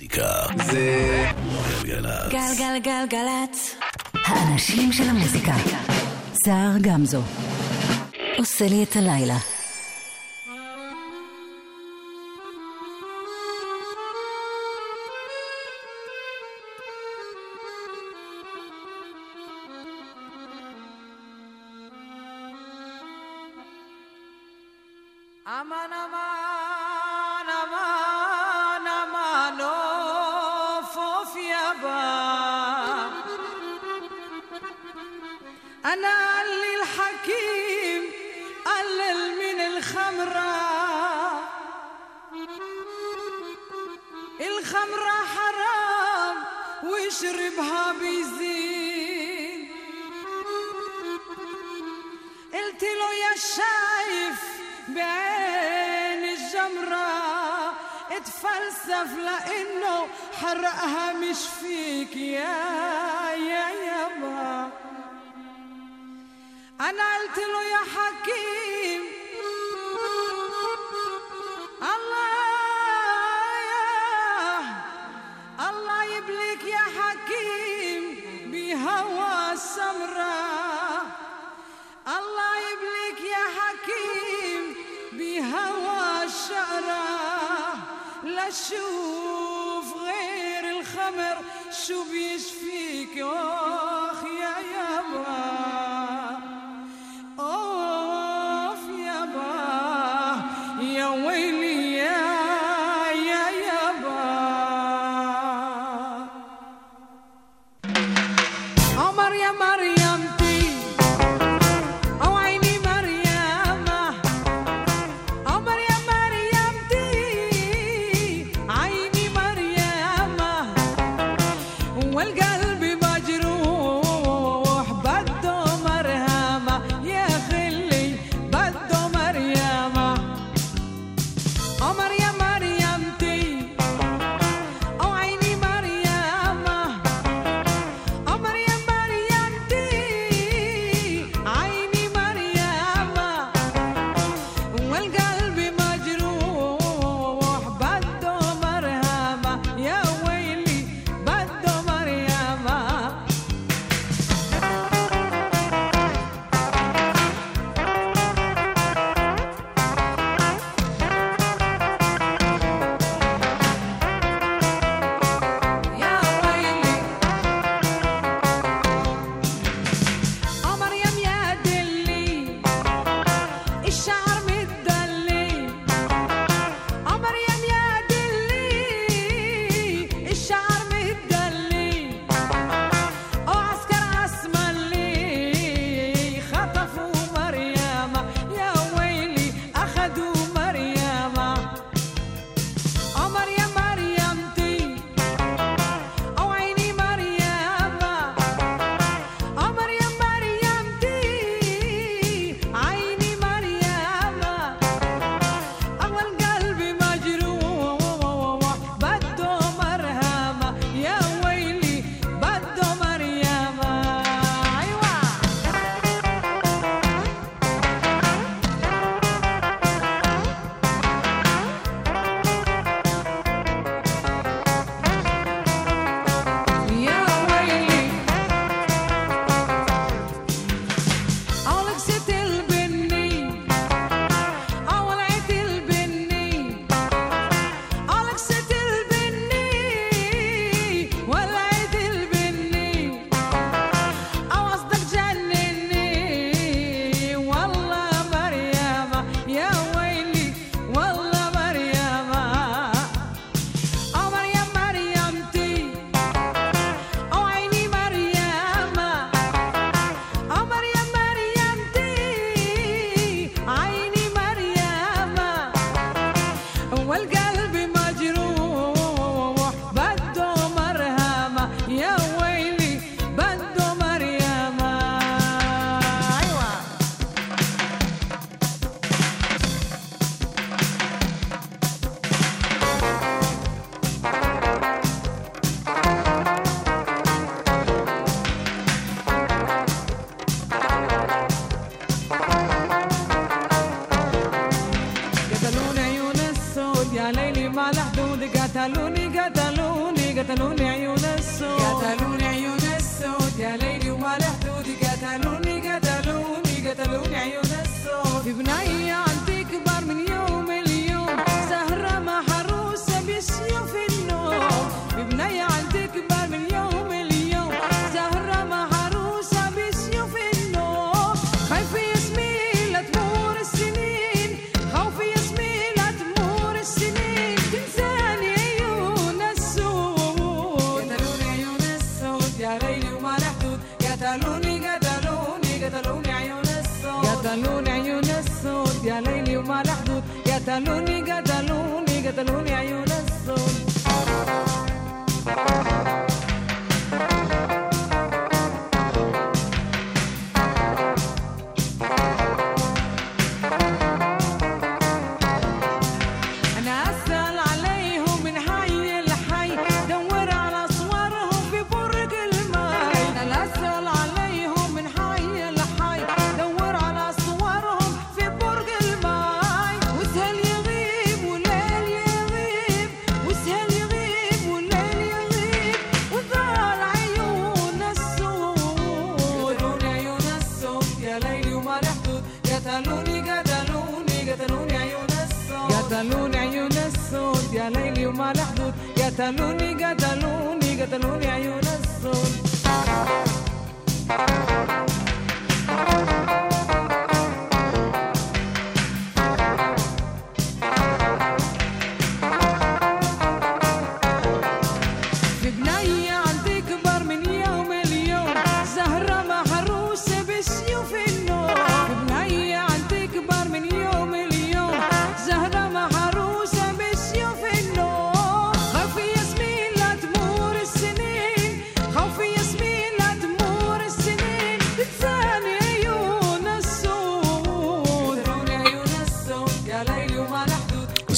מוזיקה זה גלגלצ. גלגלגלגלצ. האנשים של המוזיקה. זהר גמזו. עושה לי את הלילה.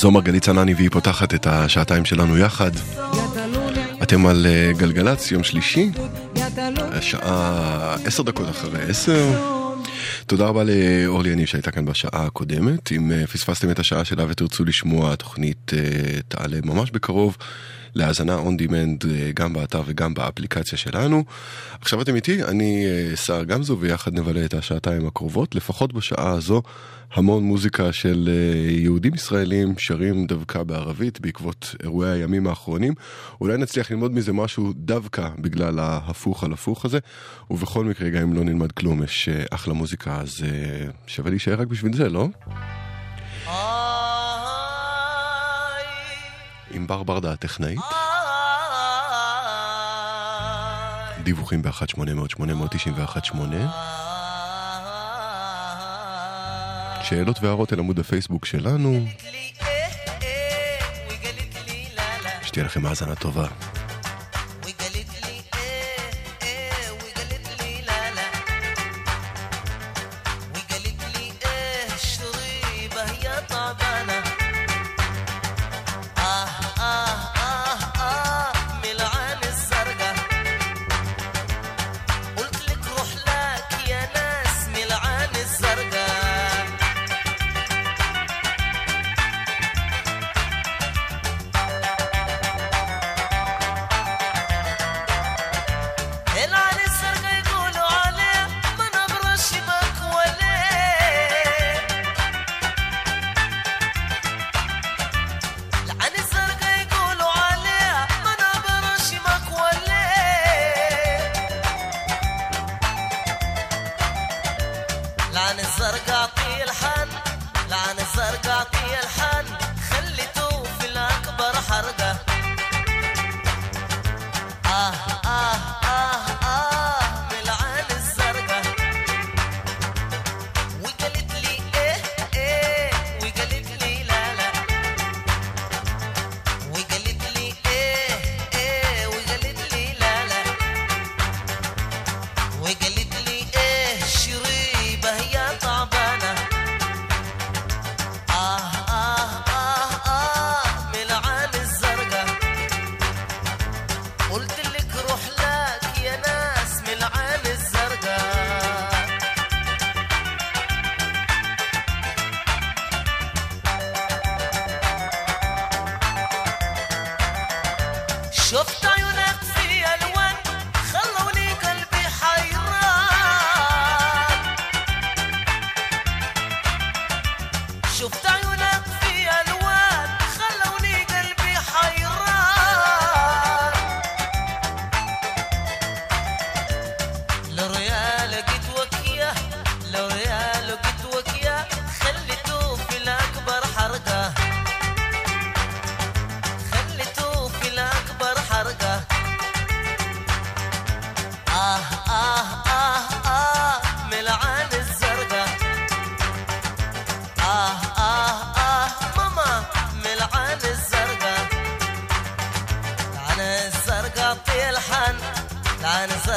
זו מרגלית צנני והיא פותחת את השעתיים שלנו יחד. אתם על אה, גלגלצ, יום שלישי, השעה עשר דקות אחרי עשר. תודה רבה לאורלי יניב שהייתה כאן בשעה הקודמת. אם אה, פספסתם את השעה שלה ותרצו לשמוע, התוכנית אה, תעלה ממש בקרוב. להאזנה demand אה, גם באתר וגם באפליקציה שלנו. עכשיו אתם איתי, אני אה, סער גמזו ויחד נבלה את השעתיים הקרובות, לפחות בשעה הזו המון מוזיקה של אה, יהודים ישראלים שרים דווקא בערבית בעקבות אירועי הימים האחרונים. אולי נצליח ללמוד מזה משהו דווקא בגלל ההפוך על הפוך הזה, ובכל מקרה גם אם לא נלמד כלום יש אחלה מוזיקה אז שווה להישאר רק בשביל זה, לא? עם בר ברדה הטכנאית. דיווחים ב-1800-891-8 שאלות והערות אל עמוד הפייסבוק שלנו. שתהיה לכם האזנה טובה.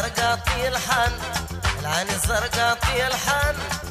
زرقاء في الحن العين زرقاء في الحن.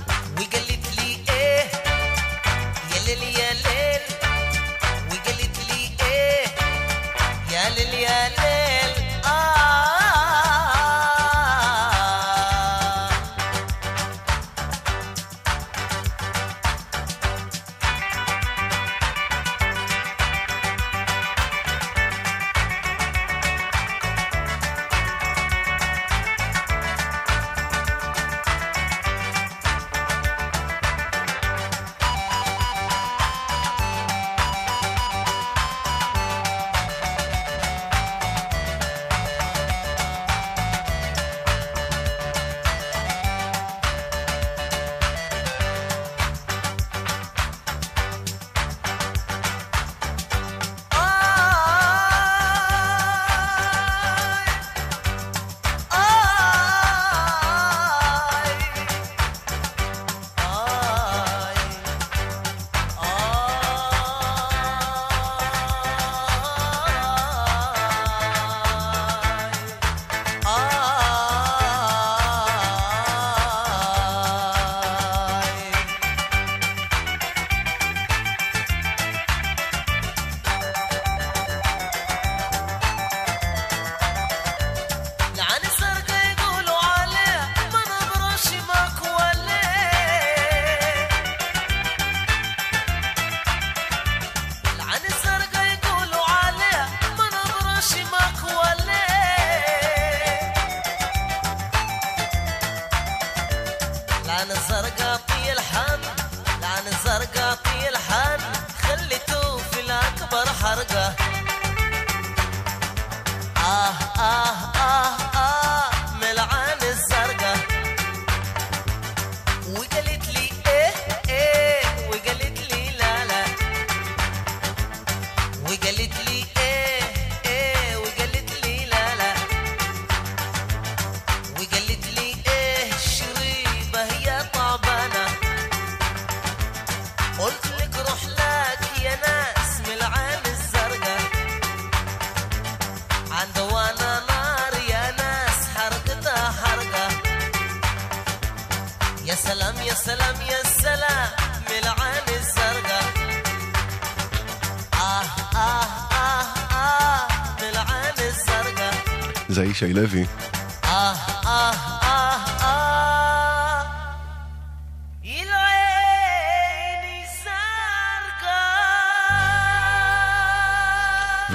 ישי לוי.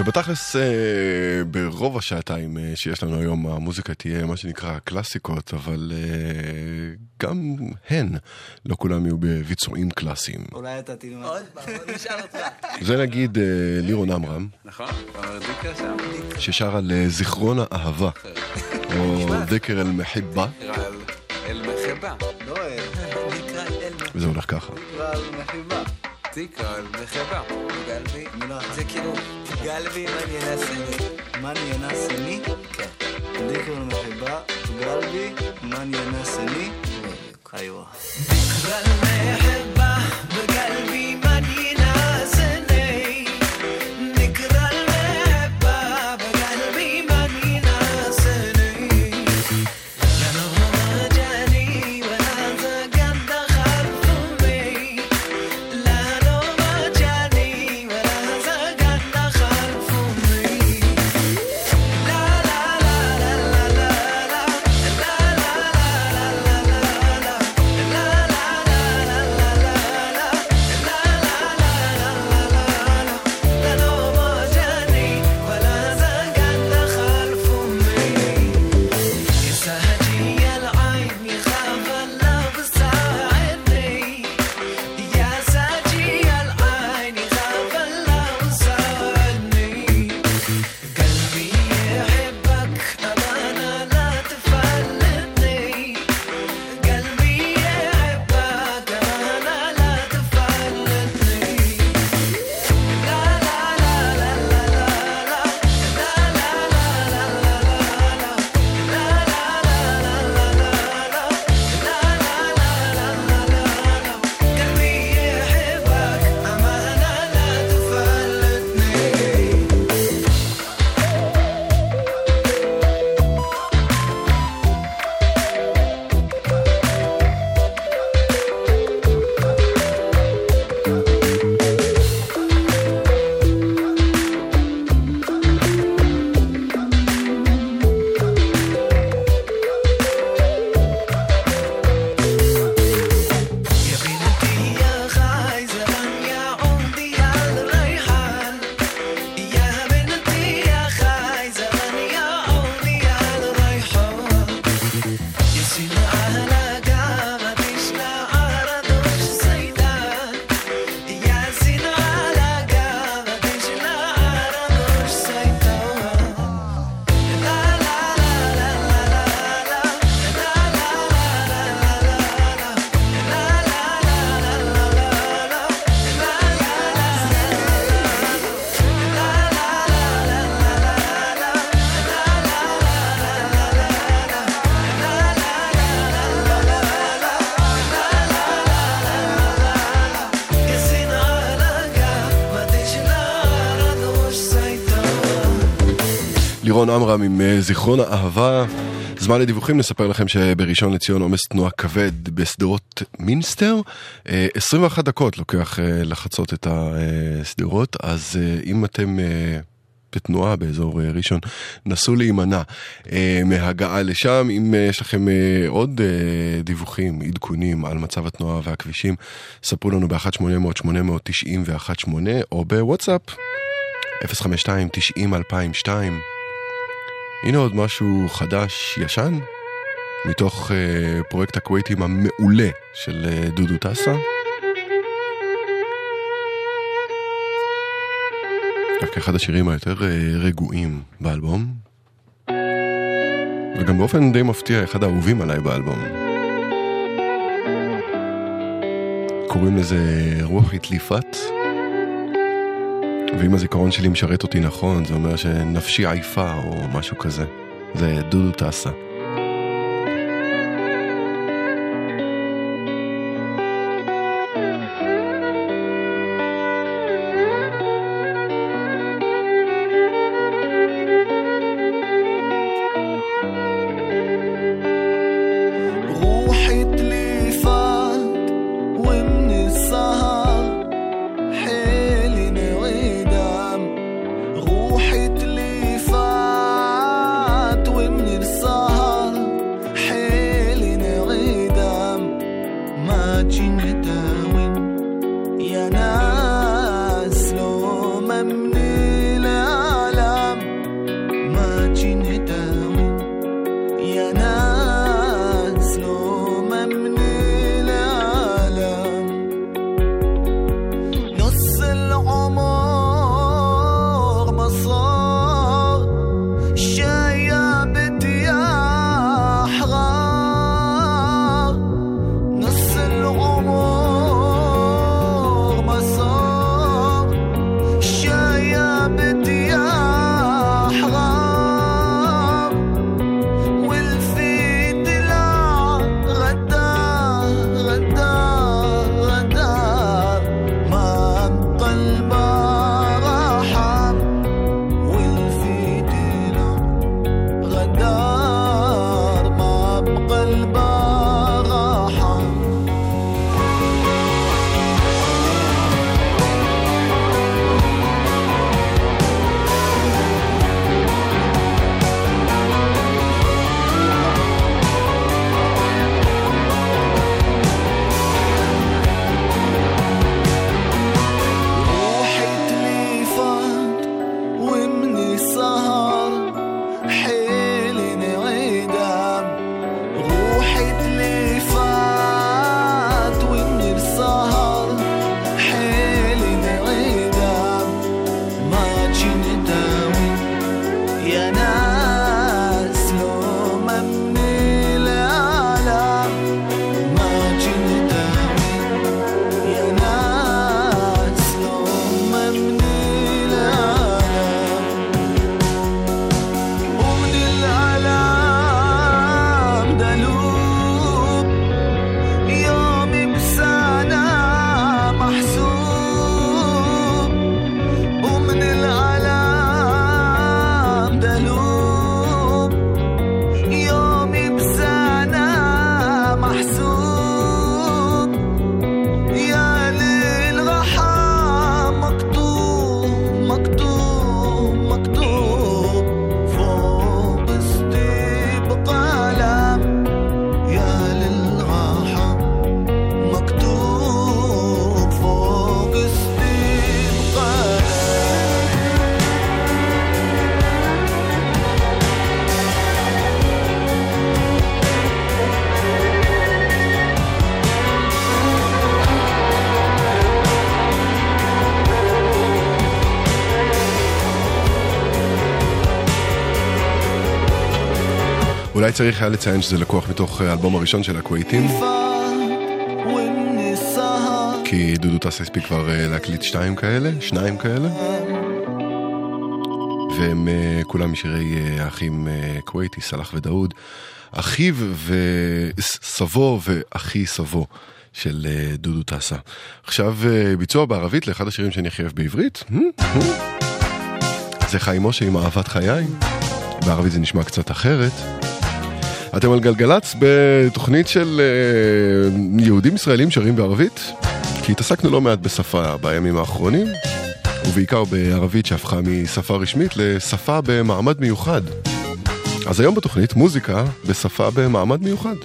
בתכלס, אה, ברוב השעתיים אה, שיש לנו היום, המוזיקה תהיה מה שנקרא קלאסיקות, אבל אה, גם הן, לא כולם יהיו בביצועים קלאסיים. אולי אתה תלמד. עוד פעם, נשאל אותך. זה נגיד לירון עמרם. נכון, ששר על זיכרון האהבה. או דקר אל מחיבה. אל מחיבה. לא, וזה הולך ככה. קל וחברה. גלבי? זה כאילו, גלבי מניאנה סני. מניאנה סני? כן. דיקרון כאילו מחברה, גלבי מניאנה סני. בדיוק. איווה. לירון עמרם עם אה, זיכרון האהבה. זמן לדיווחים, נספר לכם שבראשון לציון עומס תנועה כבד בשדרות מינסטר. אה, 21 דקות לוקח אה, לחצות את השדרות, אז אה, אם אתם... אה, בתנועה באזור אה, ראשון, נסו להימנע אה, מהגעה לשם. אם אה, יש לכם אה, עוד אה, דיווחים, עדכונים על מצב התנועה והכבישים, ספרו לנו ב-1800-890 ו-18 או בוואטסאפ 052-90-2002. הנה עוד משהו חדש, ישן, מתוך אה, פרויקט הכווייטים המעולה של אה, דודו טסה. דווקא אחד השירים היותר אה, רגועים באלבום. וגם באופן די מפתיע, אחד האהובים עליי באלבום. קוראים לזה רוח התליפת. ואם הזיכרון שלי משרת אותי נכון, זה אומר שנפשי עייפה או משהו כזה. זה דודו טסה. אולי צריך היה לציין שזה לקוח מתוך אה, האלבום הראשון של הכווייטים. כי דודו טס הספיק כבר אה, להקליט שתיים כאלה, שניים כאלה. והם אה, כולם משירי האחים כווייטי, סלאח ודאוד. אחיו וסבו ואחי סבו. של דודו טסה. עכשיו ביצוע בערבית לאחד השירים שאני הכי אוהב בעברית. Hmm? Hmm? זה חיים משה עם אהבת חיי. בערבית זה נשמע קצת אחרת. אתם על גלגלצ בתוכנית של אה, יהודים ישראלים שרים בערבית, כי התעסקנו לא מעט בשפה בימים האחרונים, ובעיקר בערבית שהפכה משפה רשמית לשפה במעמד מיוחד. אז היום בתוכנית מוזיקה בשפה במעמד מיוחד.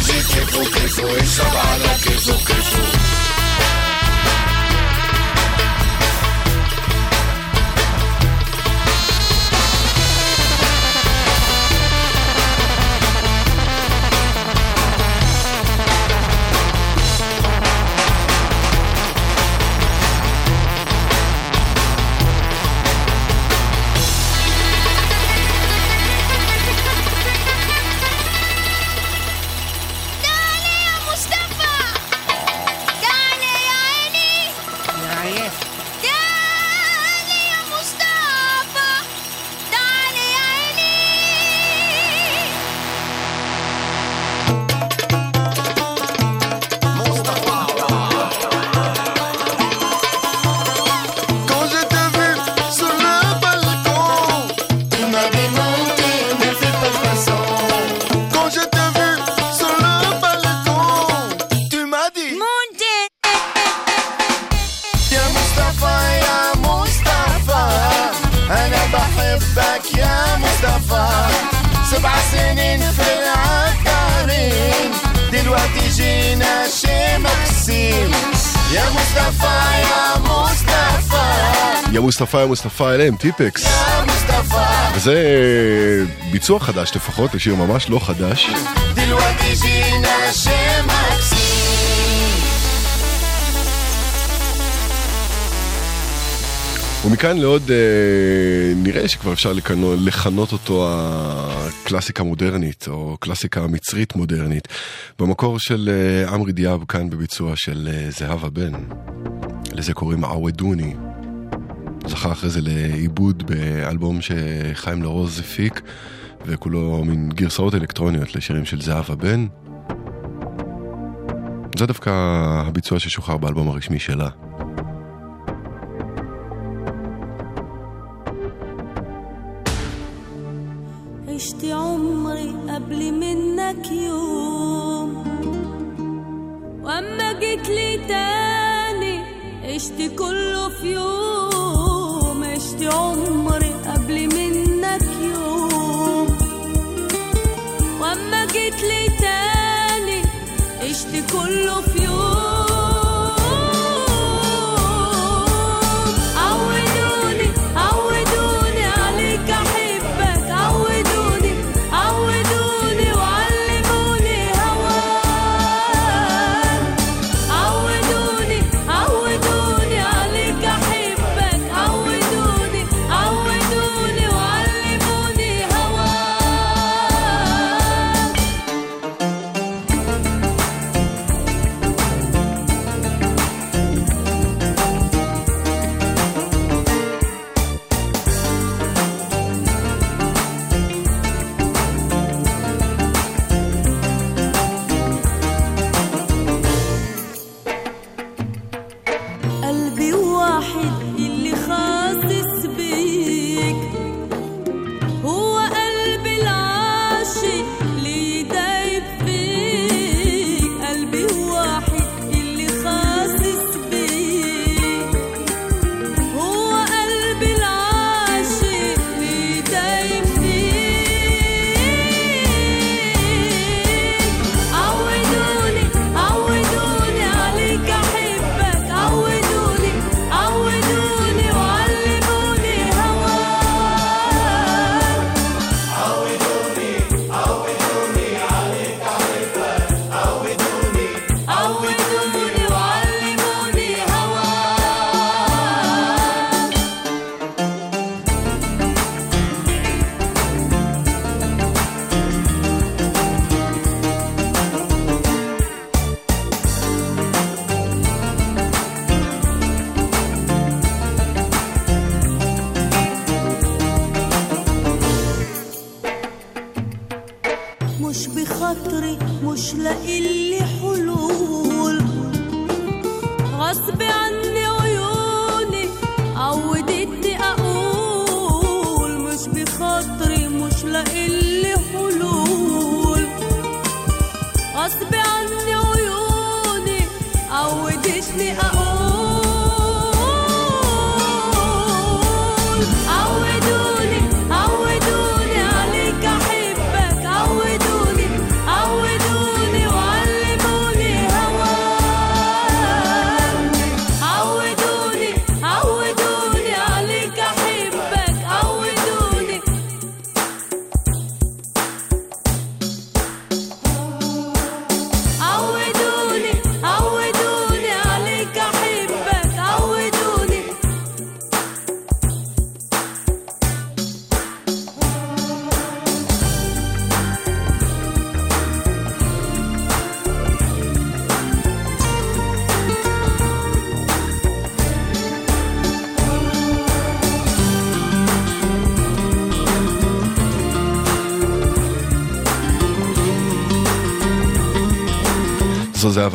Enerji keyfo keyfo hesap ara keyfo keyfo מוסטפא אליהם, טיפקס. וזה אה, ביצוע חדש לפחות, לשיר ממש לא חדש. ומכאן לעוד אה, נראה שכבר אפשר לכנו, לכנות אותו הקלאסיקה מודרנית, או קלאסיקה מצרית מודרנית, במקור של אה, עמרי אה, דיאב כאן בביצוע של אה, זהבה בן. לזה קוראים עווה דוני. זכה אחרי זה לעיבוד באלבום שחיים לרוז הפיק, וכולו מין גרסאות אלקטרוניות לשירים של זהבה בן. זה דווקא הביצוע ששוחרר באלבום הרשמי שלה.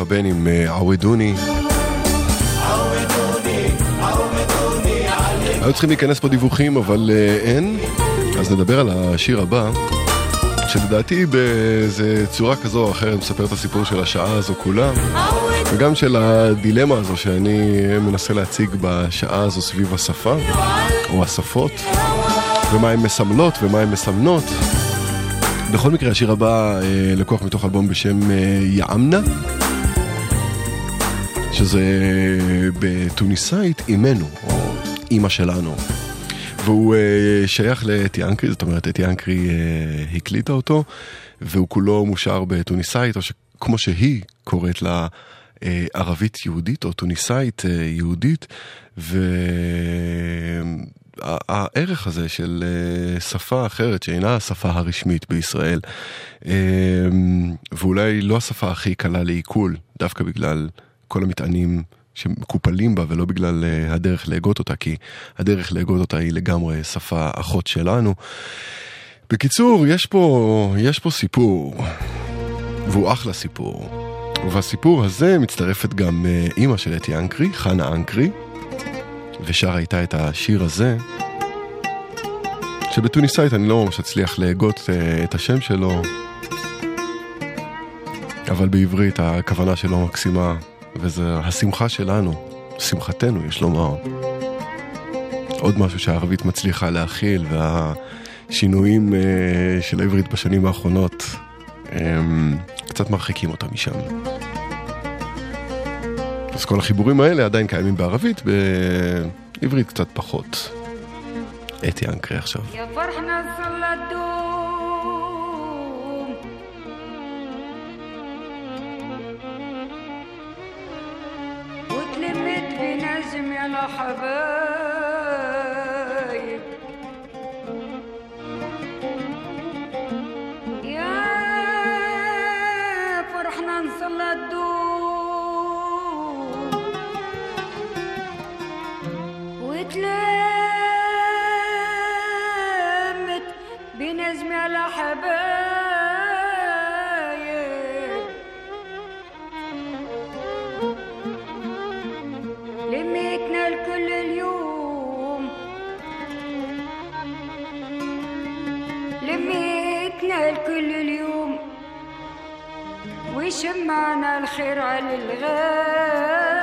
זו זהבה בן עם אה, עוודוני. היו צריכים להיכנס פה דיווחים, אבל אה, אין. אז נדבר על השיר הבא, שלדעתי באיזה צורה כזו או אחרת מספר את הסיפור של השעה הזו כולה, וגם של הדילמה הזו שאני מנסה להציג בשעה הזו סביב השפה, או השפות, ומה הן מסמלות ומה הן מסמנות. בכל מקרה, השיר הבא אה, לקוח מתוך אלבום בשם אה, יעמנה, שזה בתוניסאית אימנו, או אימא שלנו. והוא אה, שייך לאתי אנקרי, זאת אומרת, אתי אנקרי אה, הקליטה אותו, והוא כולו מושר בתוניסאית, או שכמו שהיא קוראת לה, אה, ערבית יהודית, או תוניסאית אה, יהודית, והערך הזה של אה, שפה אחרת, שאינה השפה הרשמית בישראל, אה, ואולי לא השפה הכי קלה לעיכול, דווקא בגלל כל המטענים שמקופלים בה ולא בגלל אה, הדרך להגות אותה, כי הדרך להגות אותה היא לגמרי שפה אחות שלנו. בקיצור, יש פה, יש פה סיפור, והוא אחלה סיפור. ובסיפור הזה מצטרפת גם אה, אימא של אתי אנקרי, חנה אנקרי, ושרה איתה את השיר הזה, שבתוניסאית אני לא ממש אצליח להגות אה, את השם שלו, אבל בעברית הכוונה שלו מקסימה, וזה השמחה שלנו, שמחתנו יש לומר. עוד משהו שהערבית מצליחה להכיל, והשינויים אה, של העברית בשנים האחרונות הם קצת מרחיקים אותה משם. אז כל החיבורים האלה עדיין קיימים בערבית, בעברית קצת פחות. אתי אנקרי עכשיו. بنجم يا الحبايب يا فرحنا نصلى الدوم وتلمت بنجم الحبايب جمعنا الخير على الغير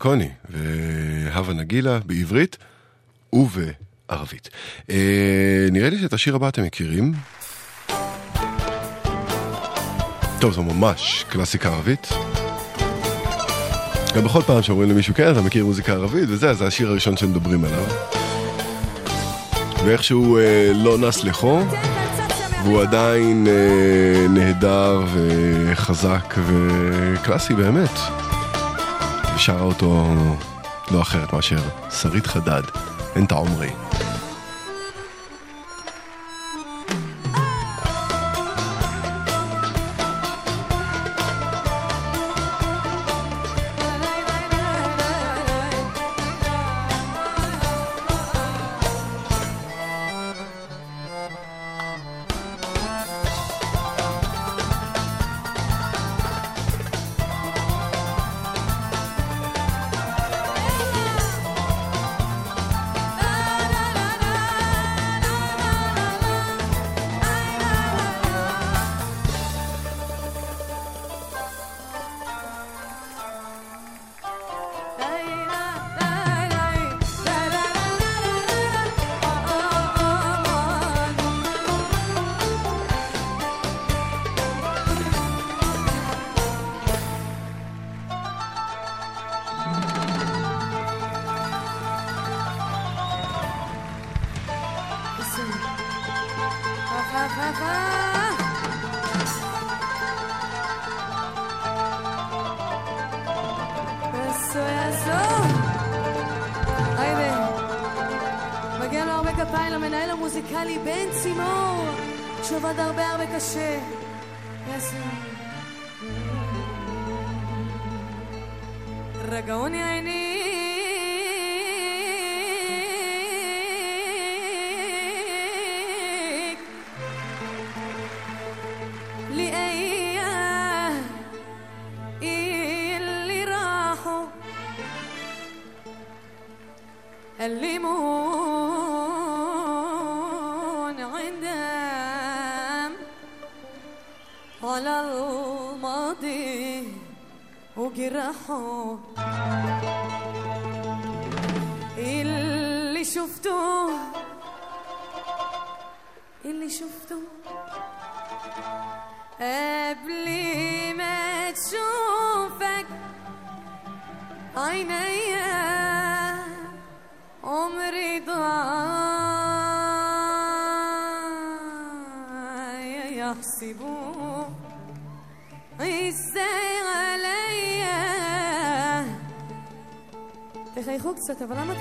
ירקוני והווה נגילה בעברית ובערבית. אה, נראה לי שאת השיר הבא אתם מכירים. טוב, זו ממש קלאסיקה ערבית. גם בכל פעם שאומרים למישהו כן, אתה מכיר מוזיקה ערבית וזה, זה השיר הראשון שמדברים עליו. ואיכשהו אה, לא נס לחו, והוא עדיין אה, נהדר וחזק וקלאסי באמת. ושרה אותו לא אחרת מאשר שרית חדד, אנטה עומרי. Eso, תחייכו קצת, אבל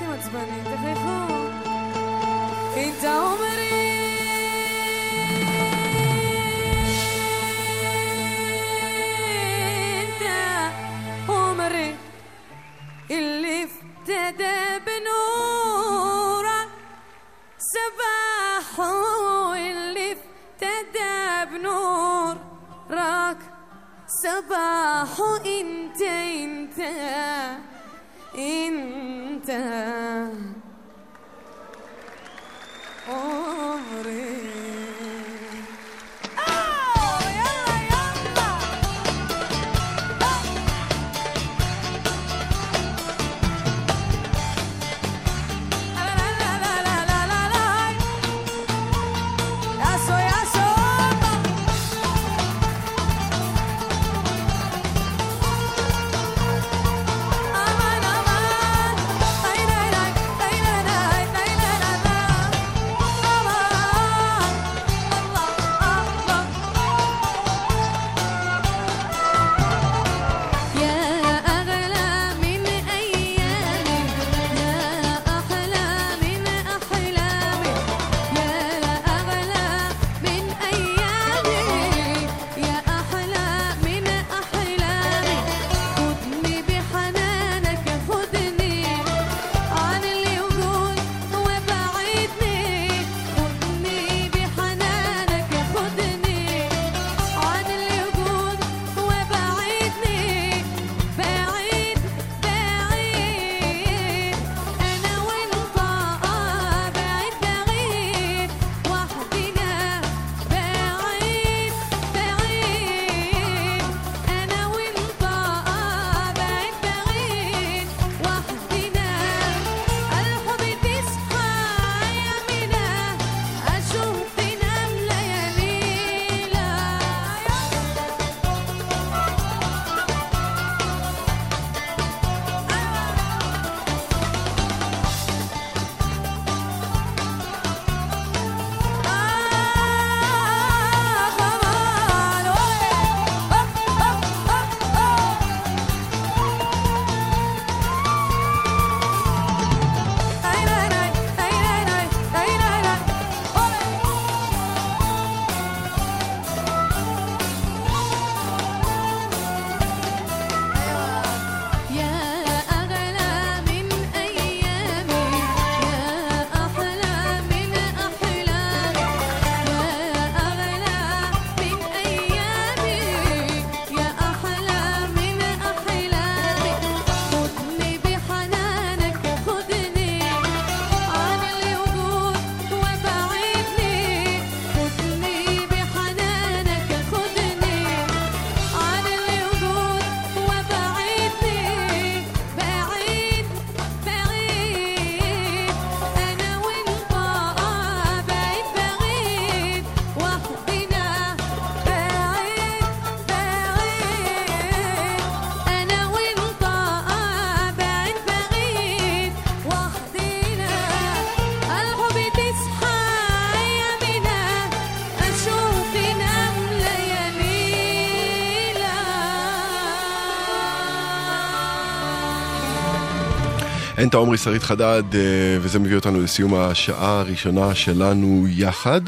אנטה עומרי שרית חדד, אה, וזה מביא אותנו לסיום השעה הראשונה שלנו יחד.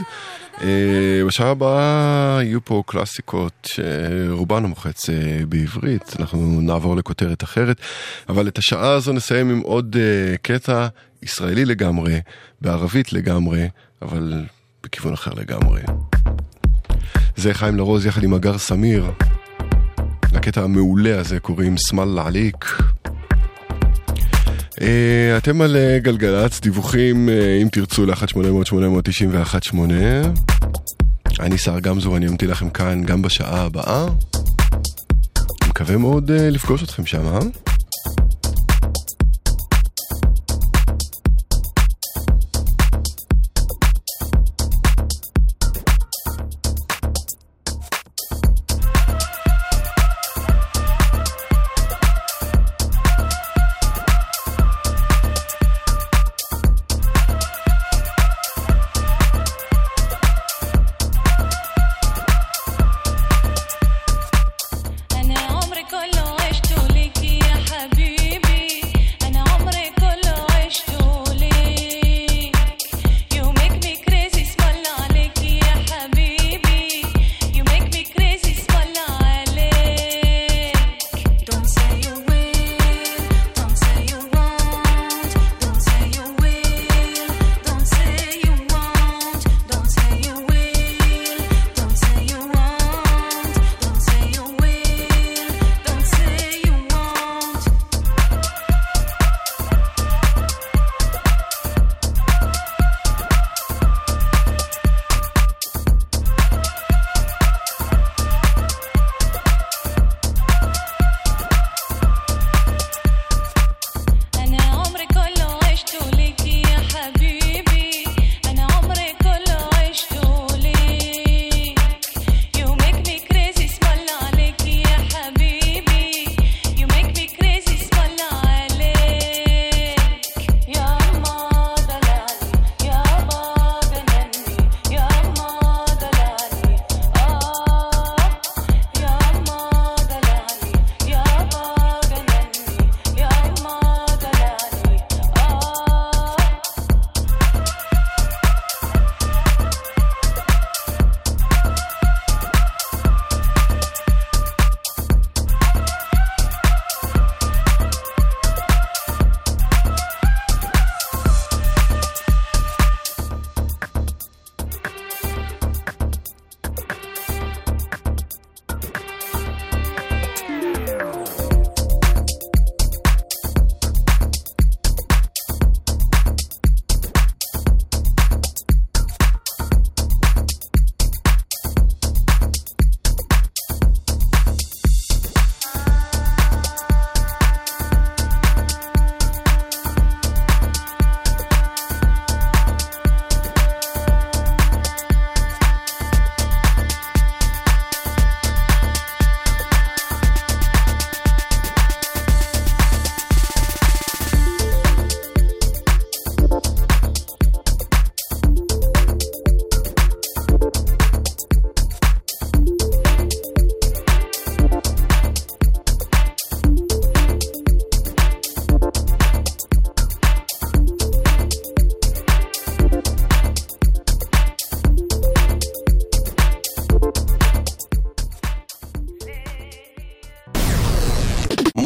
אה, בשעה הבאה יהיו פה קלאסיקות, רובן המוחץ אה, בעברית, אנחנו נעבור לכותרת אחרת, אבל את השעה הזו נסיים עם עוד קטע ישראלי לגמרי, בערבית לגמרי, אבל בכיוון אחר לגמרי. זה חיים לרוז יחד עם הגר סמיר. לקטע המעולה הזה קוראים סמל עליק. אה, אתם על אה, גלגלצ, דיווחים אה, אם תרצו ל-1-800-891-8. אני שר גמזו ואני אמתין לכם כאן גם בשעה הבאה. מקווה מאוד לפגוש אתכם שם, אה?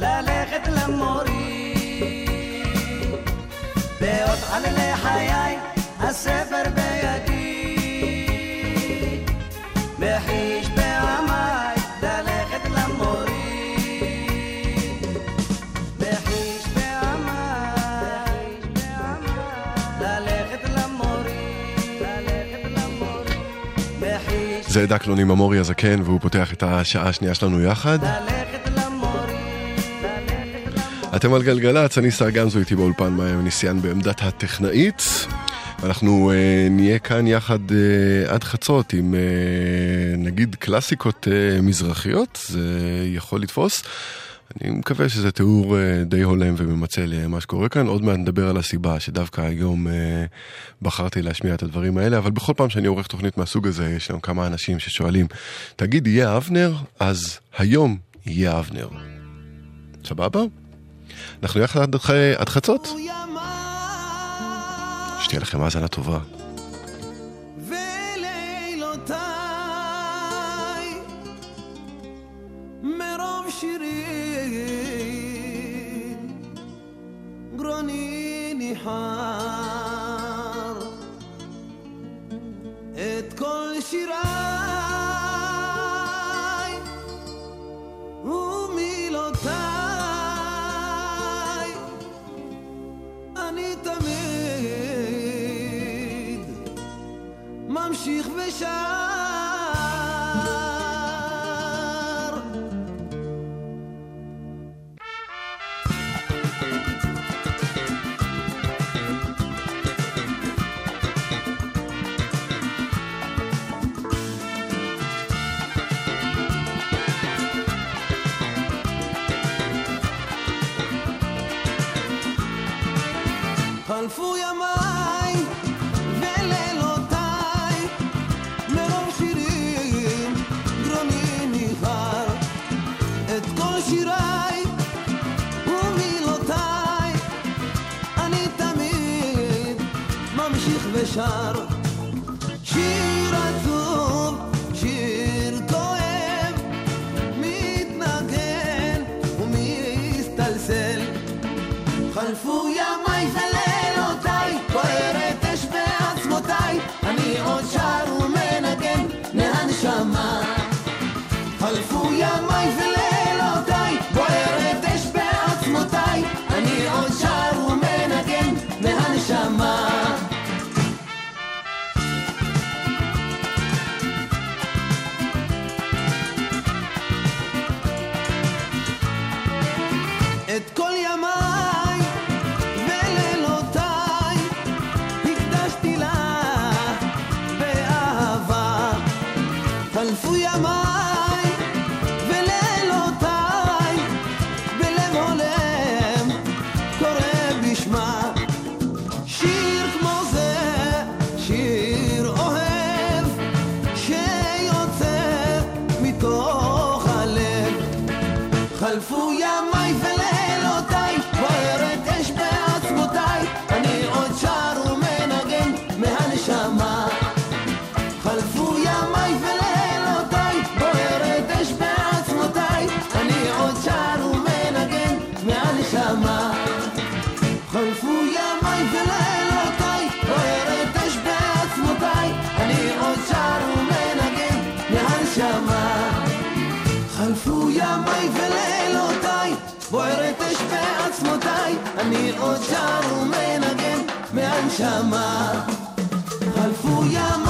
ללכת למורי. בעוד עללי חיי, הספר בידי, בחיש בעמי, ללכת למורי. בחיש בעמי, ללכת למורי, ללכת למורי. בחיש זה דקלון עם המורי הזקן, והוא פותח את השעה השנייה שלנו יחד. אתם על גלגלצ, אני שר גמזו איתי באולפן מעיין ניסיאן בעמדת הטכנאית. אנחנו אה, נהיה כאן יחד אה, עד חצות עם אה, נגיד קלאסיקות אה, מזרחיות, זה יכול לתפוס. אני מקווה שזה תיאור אה, די הולם וממצה למה שקורה כאן. עוד מעט נדבר על הסיבה שדווקא היום אה, בחרתי להשמיע את הדברים האלה, אבל בכל פעם שאני עורך תוכנית מהסוג הזה, יש לנו כמה אנשים ששואלים, תגיד, יהיה אבנר? אז היום יהיה אבנר. סבבה? אנחנו יחד עד, חצות? שתהיה לכם האזנה טובה. את כל שיריי ממשיך ושר. חלפו ושר שיר עצוב, שיר כואב מתנגן ומסתלסל. חלפו ימיי חלפו ימיי ולילותיי, בוערת אש בעצמותיי. חי, אני עוד שר ומנגן מהנשמה. חלפו ימה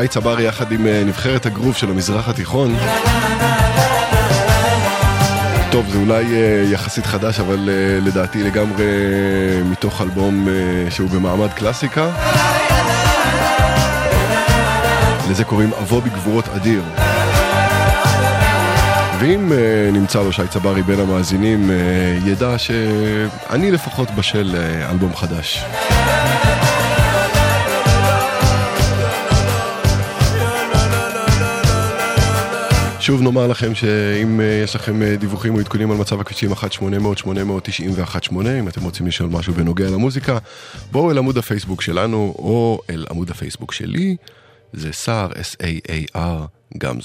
שי צברי יחד עם אה, נבחרת הגרוב של המזרח התיכון. טוב, זה אולי אה, יחסית חדש, אבל אה, לדעתי לגמרי מתוך אלבום שהוא במעמד קלאסיקה. לזה קוראים אבו בגבורות אדיר. ואם נמצא לו שי צברי בין המאזינים, ידע שאני לפחות בשל אלבום חדש. שוב נאמר לכם שאם אה, יש לכם אה, דיווחים או עדכונים על מצב הכבישים 1-800-890 ו-18, אם אתם רוצים לשאול משהו בנוגע למוזיקה, בואו אל עמוד הפייסבוק שלנו או אל עמוד הפייסבוק שלי, זה סער, S-A-A-R, גם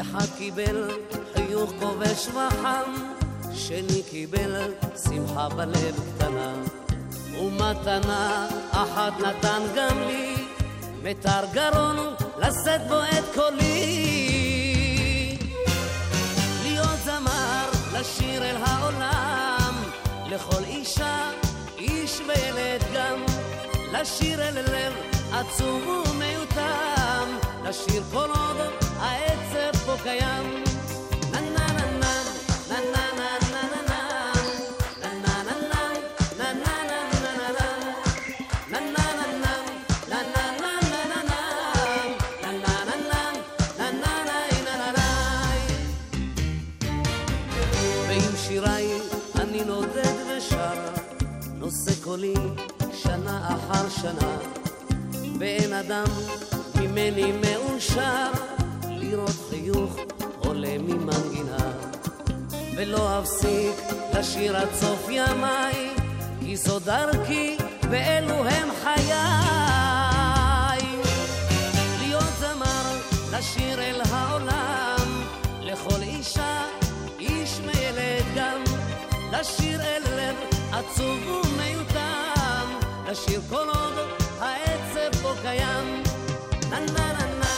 אחד קיבל חיוך כובש וחם, שני קיבל שמחה בלב קטנה. ומתנה אחת נתן גם לי, מיתר גרון לשאת בו את קולי. להיות זמר, לשיר אל העולם, לכל אישה, איש וילד גם, לשיר אל לב עצוב ומיותם, לשיר כל עוד העצב פה קיים. נה נה נה נה, נה נה נה נושא קולי שנה אחר שנה, ואין אדם ממני מאושר, לראות חיוך עולה ממנגינה. ולא אפסיק לשיר עד סוף ימיי, כי זו דרכי ואלו הם חיי. להיות זמר, לשיר אל העולם, לכל אישה, איש וילד גם, לשיר אל לב עצוב ומיותם, לשיר כל עוד העצב פה קיים. נה נה נה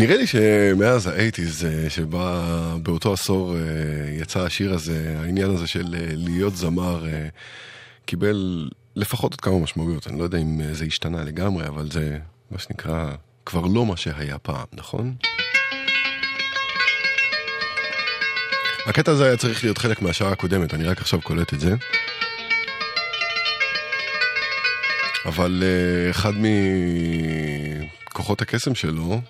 נראה לי שמאז האייטיז שבה באותו עשור אה, יצא השיר הזה, העניין הזה של אה, להיות זמר אה, קיבל לפחות עוד כמה משמעויות. אני לא יודע אם אה, זה השתנה לגמרי, אבל זה מה שנקרא כבר לא מה שהיה פעם, נכון? הקטע הזה היה צריך להיות חלק מהשעה הקודמת, אני רק עכשיו קולט את זה. אבל אה, אחד מכוחות הקסם שלו,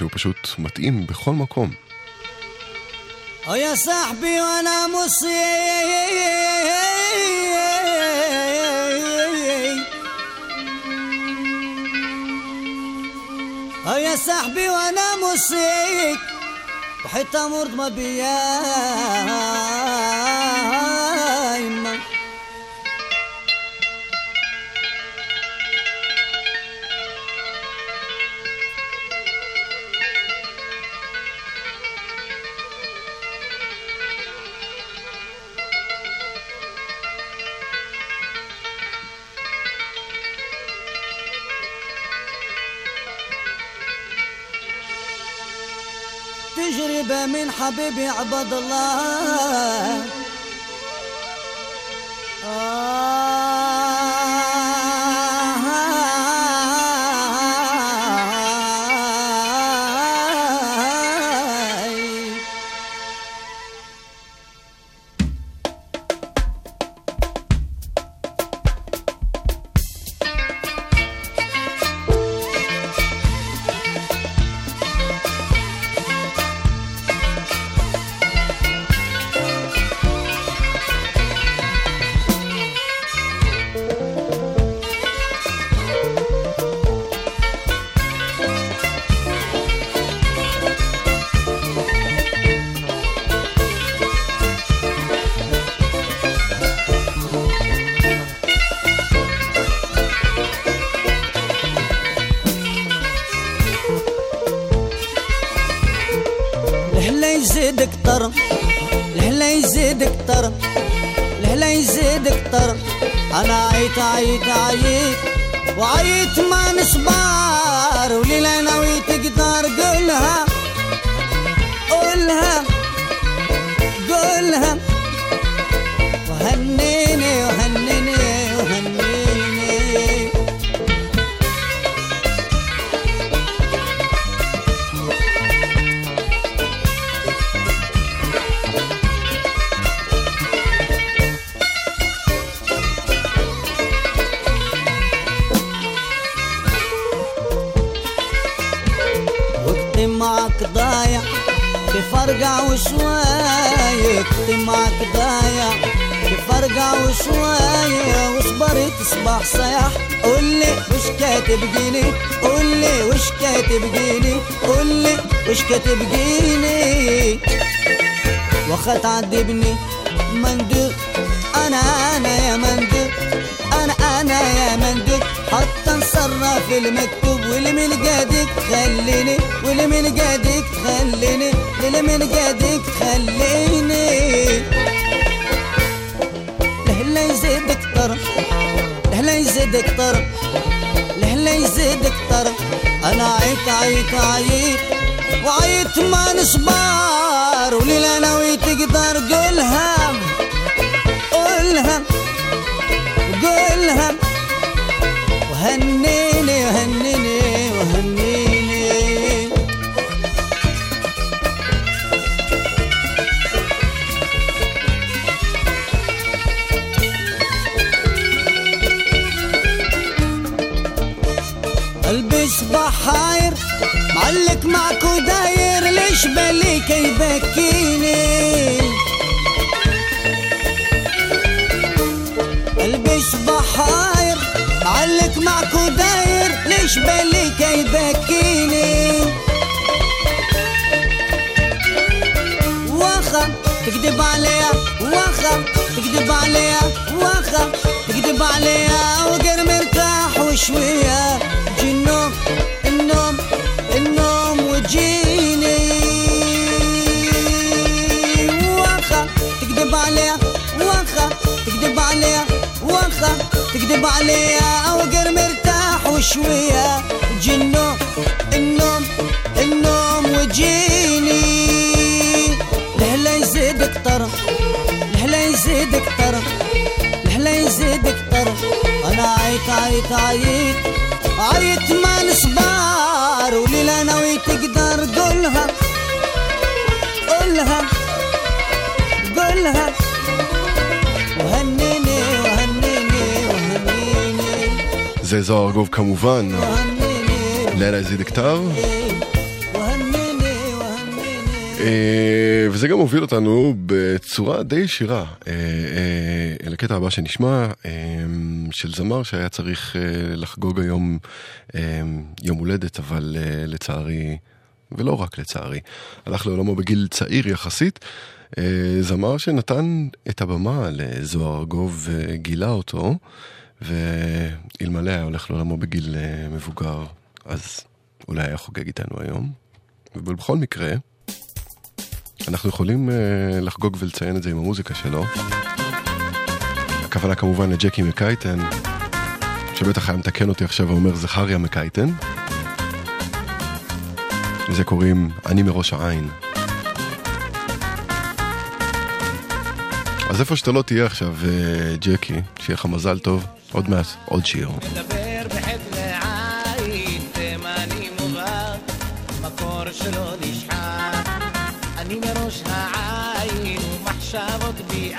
שהוא פשוט מתאים בכל מקום. Oh يا صاحبي وانا مصيب Oh يا يا صاحبي وانا موصيك وحتى مرض ما بيا من حبيبي عبد الله. تكذب عليا واخا تكذب عليا واخا تكذب عليا وقر مرتاح وشوية. جي النوم النوم النوم وجيني. واخا تكذب عليا واخا تكذب عليا واخا تكذب عليا وقر مرتاح وشوية. جي النوم النوم النوم وجيني. انا عيت عيت عيت عيت ما نصبر وليلة ناوي تقدر قولها قولها قولها وهنيني وهنيني وهنيني זה זוהר ארגוב כמובן, לילה יזיד כתב. אה, וזה גם מוביל אותנו בצורה די ישירה אה, אה, אל הקטע הבא שנשמע, אה, של זמר שהיה צריך אה, לחגוג היום אה, יום הולדת, אבל אה, לצערי, ולא רק לצערי, הלך לעולמו בגיל צעיר יחסית. זמר שנתן את הבמה לזוהר ארגוב וגילה אותו, ואלמלא היה הולך לעולמו בגיל מבוגר, אז אולי היה חוגג איתנו היום. ובכל מקרה, אנחנו יכולים לחגוג ולציין את זה עם המוזיקה שלו. הכוונה כמובן לג'קי מקייטן, שבטח היה מתקן אותי עכשיו ואומר זכריה מקייטן. לזה קוראים אני מראש העין. אז איפה שאתה לא תהיה עכשיו, uh, ג'קי, שיהיה לך מזל טוב, עוד מעט עוד שיר. שלא נשחק. אני מראש העין, ומחשבות בעין,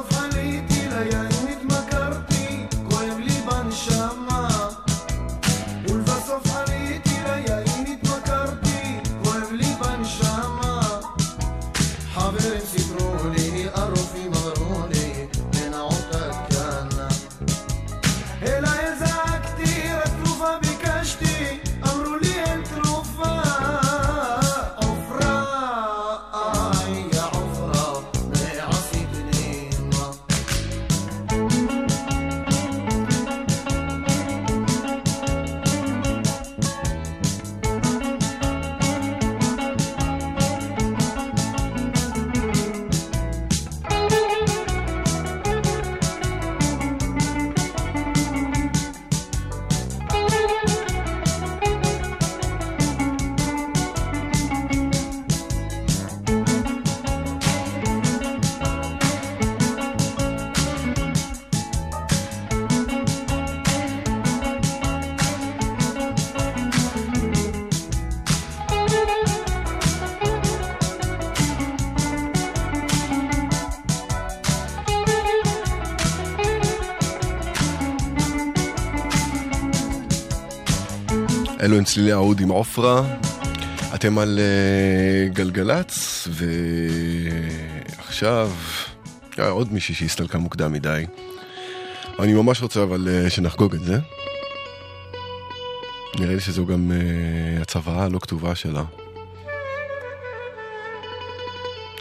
of honey till I אלו הם צלילי האוד עם עופרה. אתם על אה, גלגלצ, ועכשיו אה, עוד מישהי שהסתלקה מוקדם מדי. אני ממש רוצה אבל אה, שנחגוג את זה. נראה לי שזו גם אה, הצוואה הלא כתובה שלה.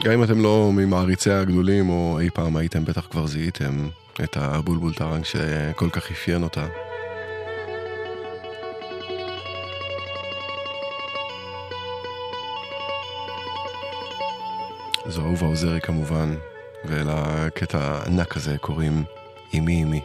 גם אם אתם לא ממעריציה הגדולים, או אי פעם הייתם, בטח כבר זיהיתם את הבולבול טרנג שכל כך אפיין אותה. זו אהובה עוזרי כמובן, ולקטע הענק הזה קוראים אמי אמי.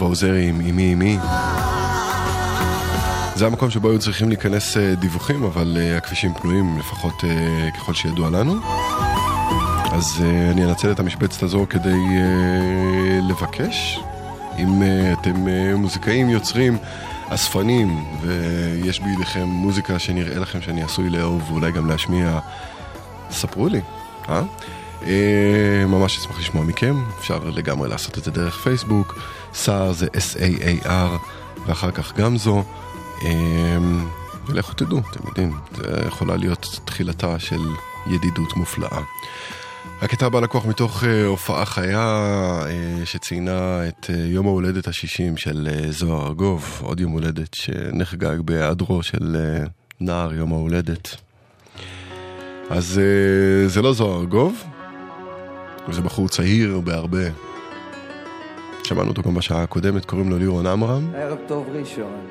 עוזרי עם אמי אמי. זה המקום שבו היו צריכים להיכנס אה, דיווחים, אבל אה, הכבישים פנויים, לפחות אה, ככל שידוע לנו. אז אני אנצל את המשבצת הזו כדי לבקש, אם אתם מוזיקאים, יוצרים, אספנים, ויש בידיכם מוזיקה שנראה לכם שאני עשוי לאהוב ואולי גם להשמיע, ספרו לי? אה, ממש אשמח לשמוע מכם, אפשר לגמרי לעשות את זה דרך פייסבוק, סער זה S-A-A-R, ואחר כך גם זו. אה, ולכו תדעו, אתם יודעים, זה יכולה להיות תחילתה של ידידות מופלאה. הקטע הבא לקוח מתוך אה, הופעה חיה אה, שציינה את אה, יום ההולדת השישים של זוהר ארגוב, עוד יום הולדת שנחגג בהיעדרו של נער יום ההולדת. אז זה לא זוהר ארגוב, זה בחור צעיר בהרבה. שמענו אותו גם בשעה הקודמת, קוראים לו לירון עמרם, ערב טוב ראשון.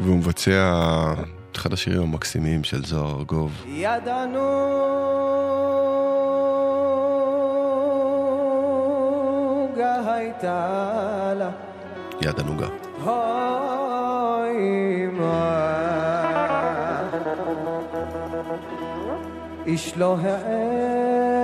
והוא מבצע את אחד השירים המקסימים של זוהר ארגוב. ידענו הייתה לה יד הנוגה. איש לא העז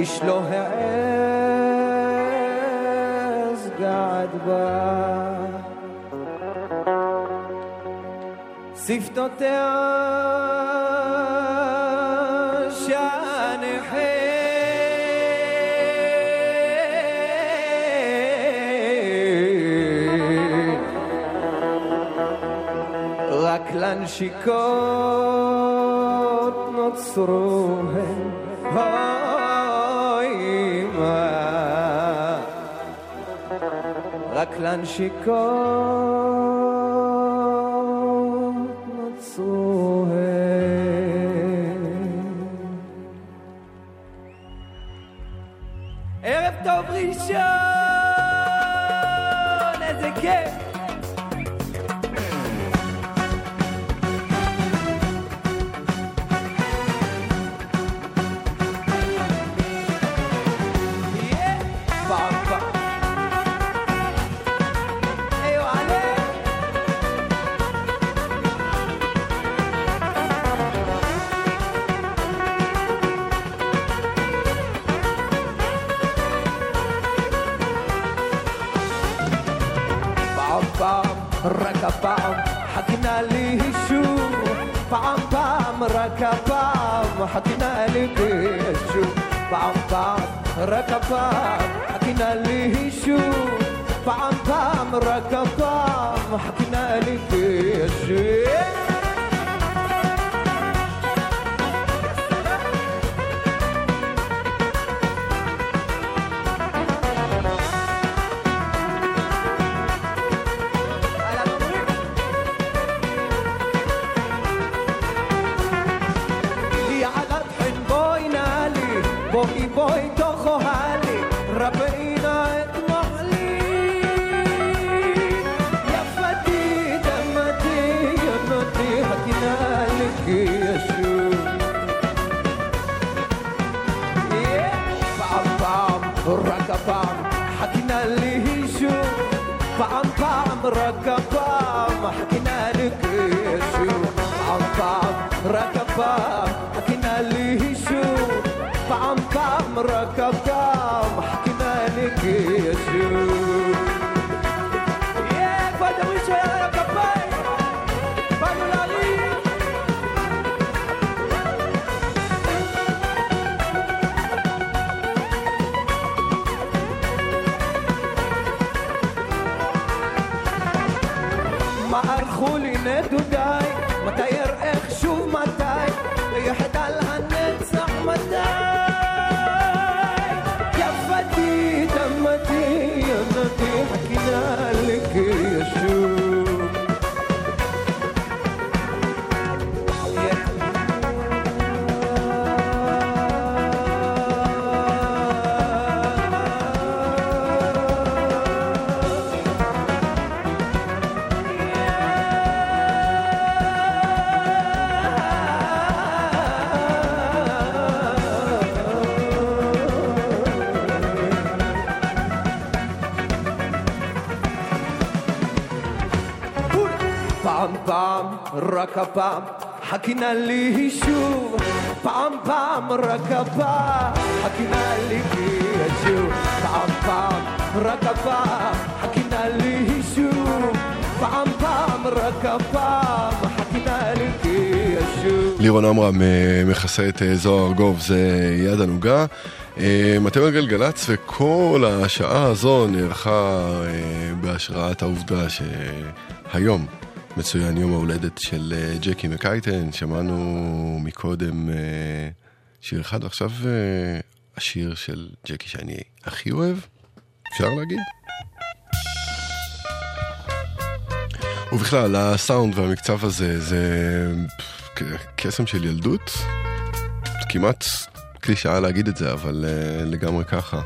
איש לא העז געת בה שפתותיה רק לנשיקות נוצרו הן רק לנשיקות נוצרו הן ערב טוב ראשון, איזה כיף הפעם חכינה לי שוב פעם פעם רק הפעם חכינה לי שוב פעם פעם רק הפעם רק הפעם, חכינה לי שוב, פעם פעם, רק הפעם, חכינה לי שוב, פעם פעם, רק הפעם, חכינה לי שוב, פעם פעם, רק הפעם, חכינה לי שוב. לירון עמרם אה, מכסה את אה, זוהר ארגוב, זה יד ענוגה. אה, אתם על גלגלצ וכל השעה הזו נערכה אה, בהשראת העובדה שהיום מצוין יום ההולדת של אה, ג'קי מקייטן, שמענו מקודם אה, שיר אחד, ועכשיו אה, השיר של ג'קי שאני הכי אוהב, אפשר להגיד? ובכלל, הסאונד והמקצב הזה זה קסם של ילדות. כמעט קלישאה להגיד את זה, אבל לגמרי ככה.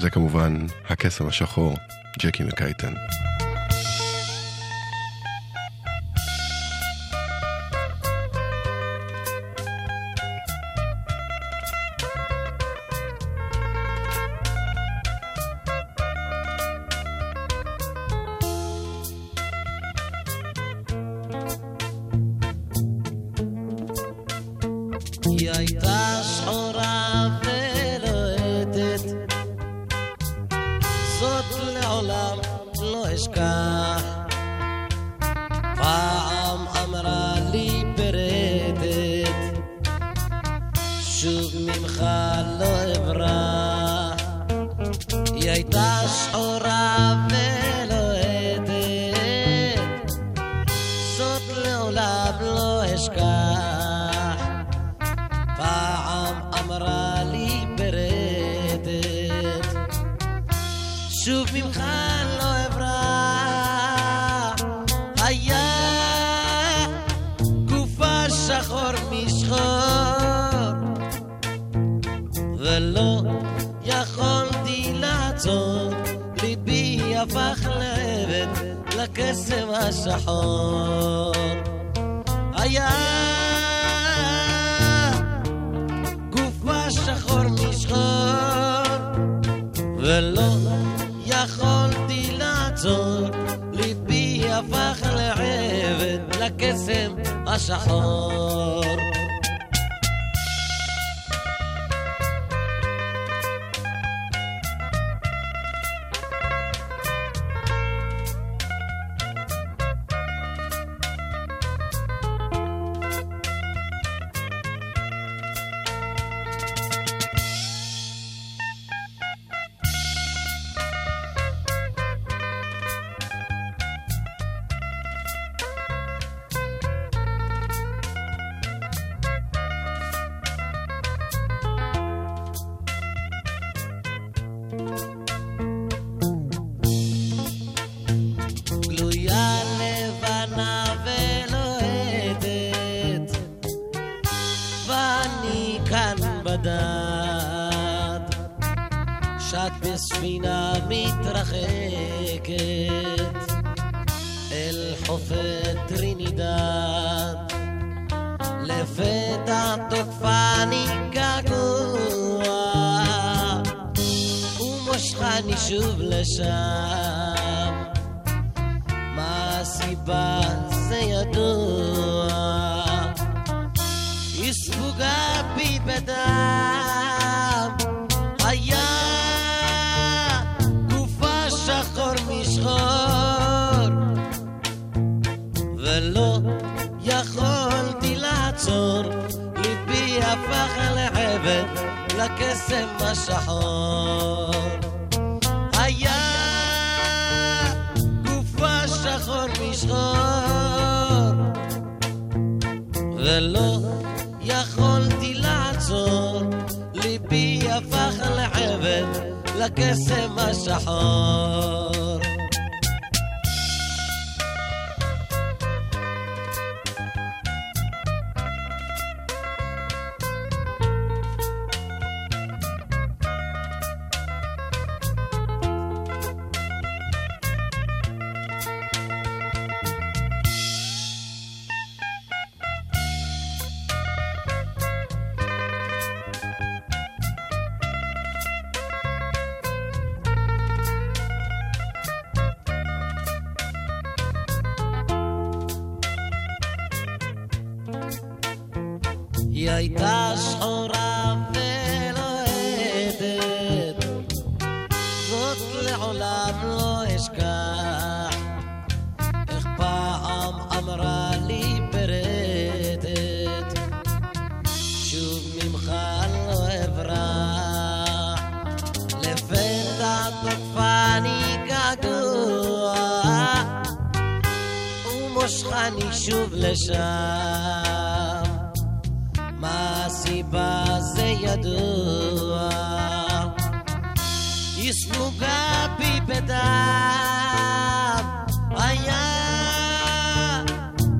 זה כמובן הקסם השחור, ג'קי מקייטן. השחור. היה גופה שחור משחור, ולא יכולתי לעצור, ליבי הפך לעבד לקסם השחור. היא הייתה שחורה. שוב לשם. מה הסיבה? זה ידוע, היא סמוגה בי בדם, היה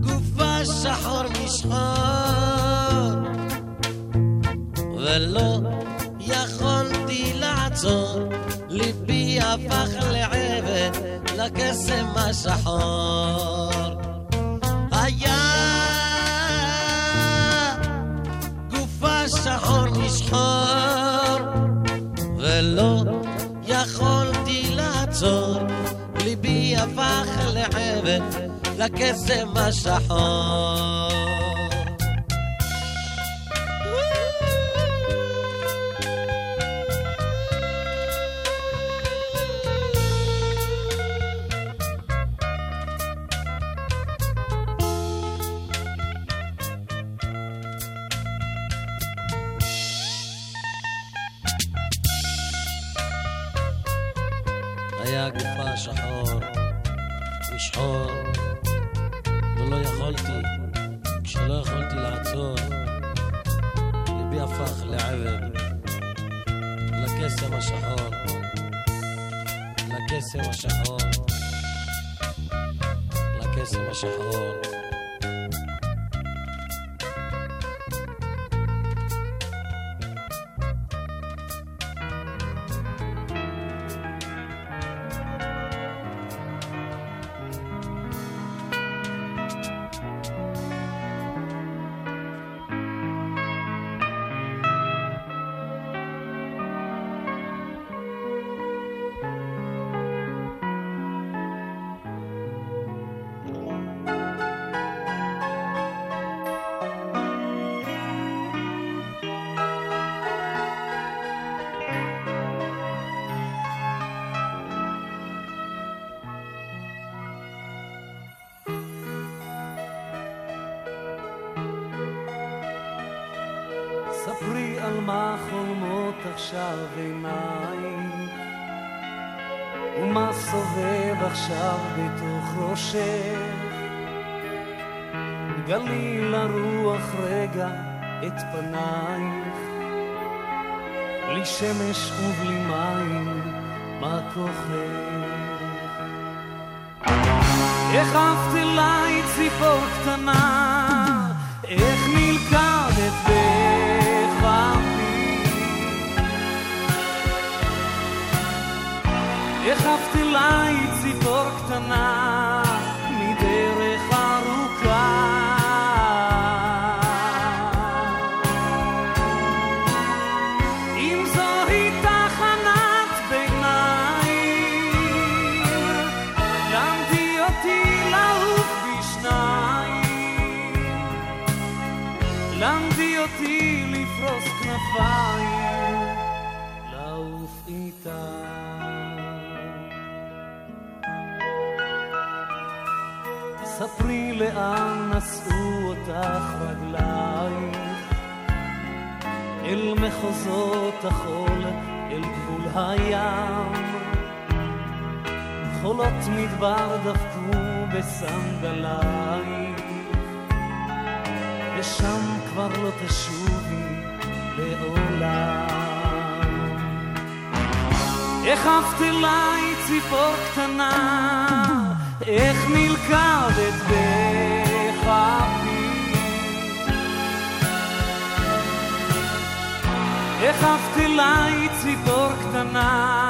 גופה שחור משחור, ולא יכולתי לעצור, ליבי הפך לעבד לקסם השחור. לעצור, ליבי הפך לעבד לקסם השחור. לקסם לאן נשאו אותך רגלייך? אל מחוזות החול, אל גבול הים. חולות מדבר דפקו בסנדלייך. ושם כבר לא תשובי לעולם. איך עפת אליי ציפור קטנה, איך נלכדת בכפי. עפת אליי ציפור קטנה,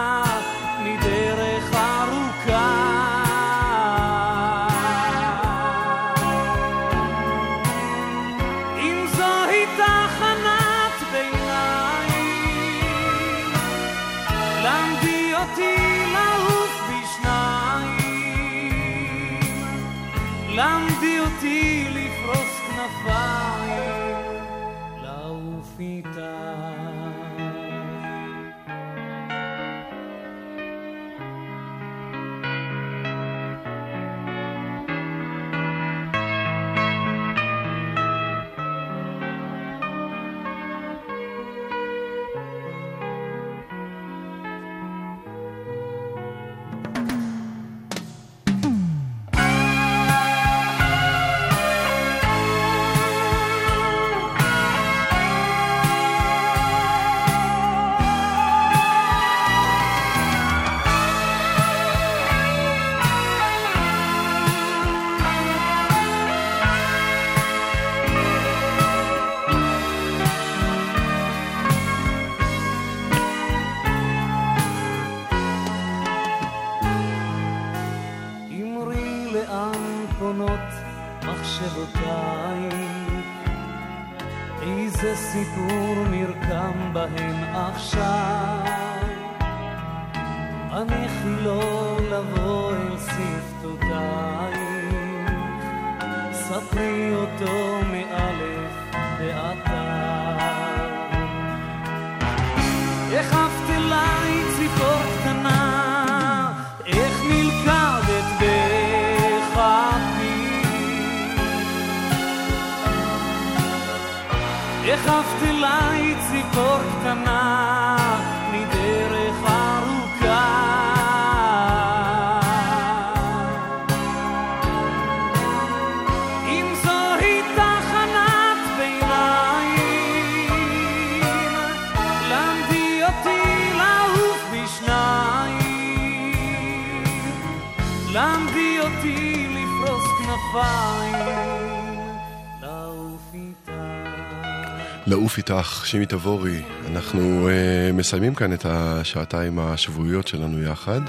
לעוף איתך. שימי תבורי. אנחנו uh, מסיימים כאן את השעתיים השבועיות שלנו יחד.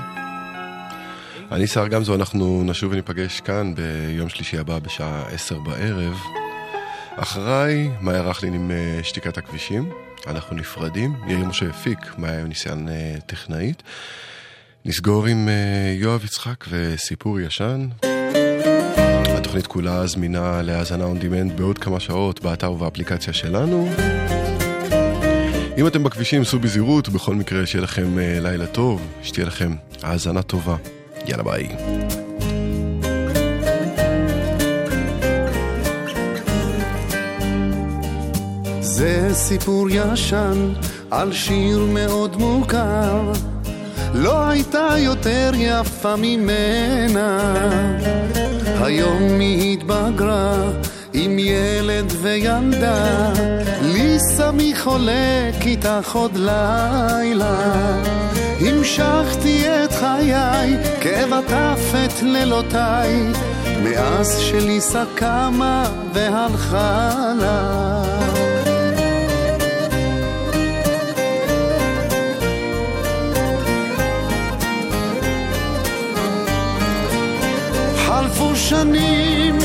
אני שר גמזו, אנחנו נשוב וניפגש כאן ביום שלישי הבא בשעה עשר בערב. אחריי, מאיה רכלין עם uh, שתיקת הכבישים. אנחנו נפרדים. יאיר משה הפיק, מאיה ניסיון uh, טכנאית. נסגור עם uh, יואב יצחק וסיפור ישן. התוכנית כולה זמינה להאזנה on demand בעוד כמה שעות באתר ובאפליקציה שלנו. אם אתם בכבישים, סעו בזהירות, בכל מקרה שיהיה לכם אה, לילה טוב, שתהיה לכם האזנה טובה. יאללה ביי. זה סיפור ישן על שיר מאוד מוכר, לא הייתה יותר יפה ממנה. היום היא התבגרה עם ילד וילדה, ליסה מי חולק איתך עוד לילה. המשכתי את חיי, כאב את לילותיי, מאז שליסה קמה והלכה לה. חלפו שנים,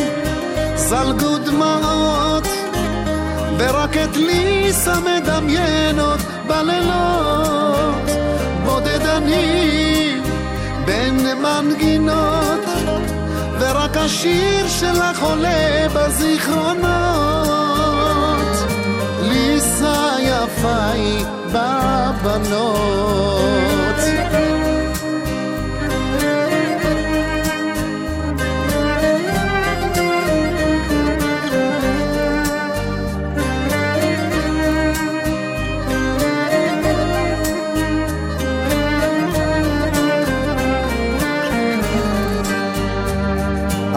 זלגו דמעות, ורק את ליסה מדמיינות בלילות, בודדנים בין מנגינות, ורק השיר שלך עולה בזיכרונות. ליסה יפה היא בבנות.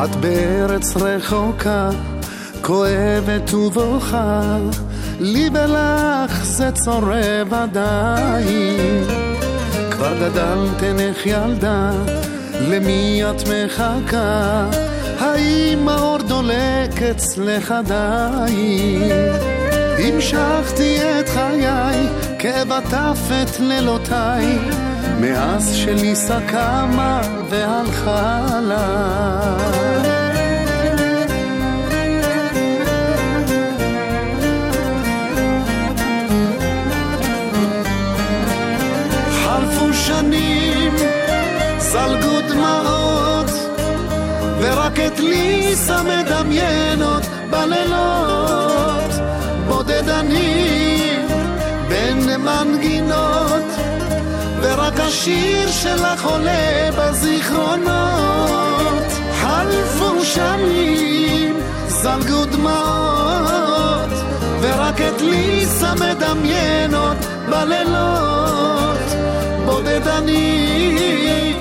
את בארץ רחוקה, כואבת ובוכה, לי ולך זה צורב עדיין. כבר גדלתן איך ילדה, למי את מחכה? האם האור דולק אצלך עדיין? המשכתי את חיי, כאב עטף את לילותיי, מאז שליסה קמה והלכה. חלפו שנים, זלגו דמעות, ורק את ליסה מדמיינות השיר שלך עולה בזיכרונות. חלפו שנים, זלגו דמעות ורק את ליסה מדמיינות בלילות. בודד אני